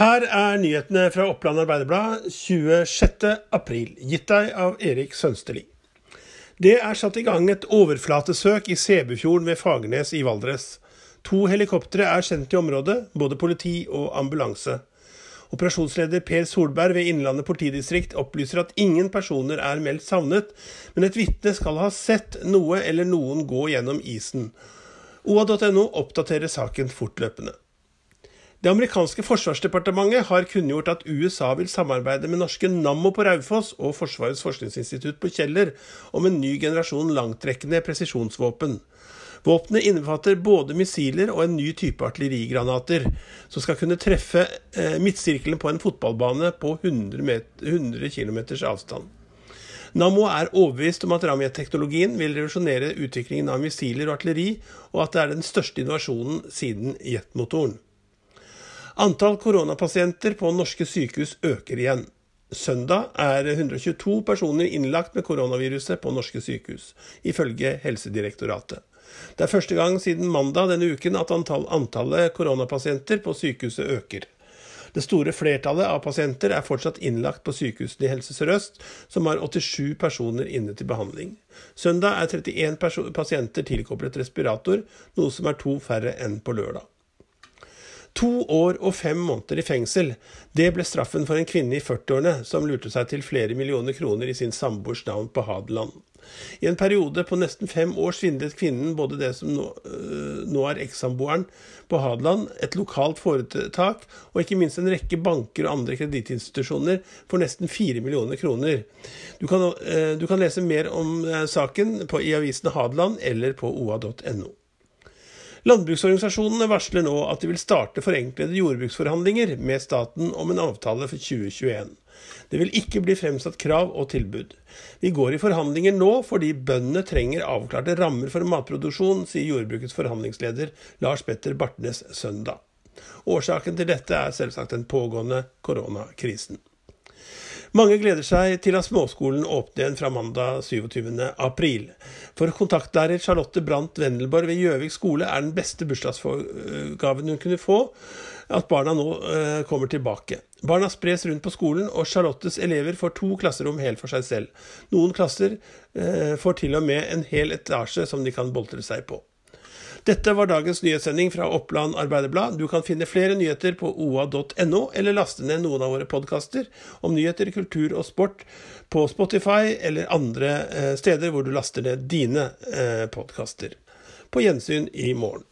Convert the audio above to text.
Her er nyhetene fra Oppland Arbeiderblad 26. april, gitt deg av Erik Sønsteli. Det er satt i gang et overflatesøk i Sebufjorden ved Fagernes i Valdres. To helikoptre er sendt i området, både politi og ambulanse. Operasjonsleder Per Solberg ved Innlandet politidistrikt opplyser at ingen personer er meldt savnet, men et vitne skal ha sett noe eller noen gå gjennom isen. OA.no oppdaterer saken fortløpende. Det amerikanske forsvarsdepartementet har kunngjort at USA vil samarbeide med norske Nammo på Raufoss og Forsvarets forskningsinstitutt på Kjeller om en ny generasjon langtrekkende presisjonsvåpen. Våpenet innbefatter både missiler og en ny type artillerigranater, som skal kunne treffe eh, midtsirkelen på en fotballbane på 100, meter, 100 km avstand. Nammo er overbevist om at ramjet-teknologien vil revolusjonere utviklingen av missiler og artilleri, og at det er den største innovasjonen siden jetmotoren. Antall koronapasienter på norske sykehus øker igjen. Søndag er 122 personer innlagt med koronaviruset på norske sykehus, ifølge Helsedirektoratet. Det er første gang siden mandag denne uken at antall, antallet koronapasienter på sykehuset øker. Det store flertallet av pasienter er fortsatt innlagt på sykehusene i Helse Sør-Øst, som har 87 personer inne til behandling. Søndag er 31 pasienter tilkoblet respirator, noe som er to færre enn på lørdag. To år og fem måneder i fengsel. Det ble straffen for en kvinne i 40-årene som lurte seg til flere millioner kroner i sin samboers navn på Hadeland. I en periode på nesten fem år svindlet kvinnen både det som nå, øh, nå er ekssamboeren på Hadeland, et lokalt foretak og ikke minst en rekke banker og andre kredittinstitusjoner for nesten fire millioner kroner. Du kan, øh, du kan, lese mer om øh, saken på, i avisen Hadeland eller på oa.no. Landbruksorganisasjonene varsler nå at de vil starte forenklede jordbruksforhandlinger med staten om en avtale for 2021. Det vil ikke bli fremsatt krav og tilbud. Vi går i forhandlinger nå fordi bøndene trenger avklarte rammer for matproduksjon, sier jordbrukets forhandlingsleder Lars Petter Bartnes søndag. Årsaken til dette er selvsagt den pågående koronakrisen. Mange gleder seg til at småskolen åpner igjen fra mandag 27. april. For kontaktlærer Charlotte Brandt Wendelborg ved Gjøvik skole er den beste bursdagsgaven hun kunne få, at barna nå eh, kommer tilbake. Barna spres rundt på skolen, og Charlottes elever får to klasserom helt for seg selv. Noen klasser eh, får til og med en hel etasje som de kan boltre seg på. Dette var dagens nyhetssending fra Oppland Arbeiderblad. Du kan finne flere nyheter på oa.no, eller laste ned noen av våre podkaster om nyheter, kultur og sport på Spotify eller andre eh, steder hvor du laster ned dine eh, podkaster. På gjensyn i morgen.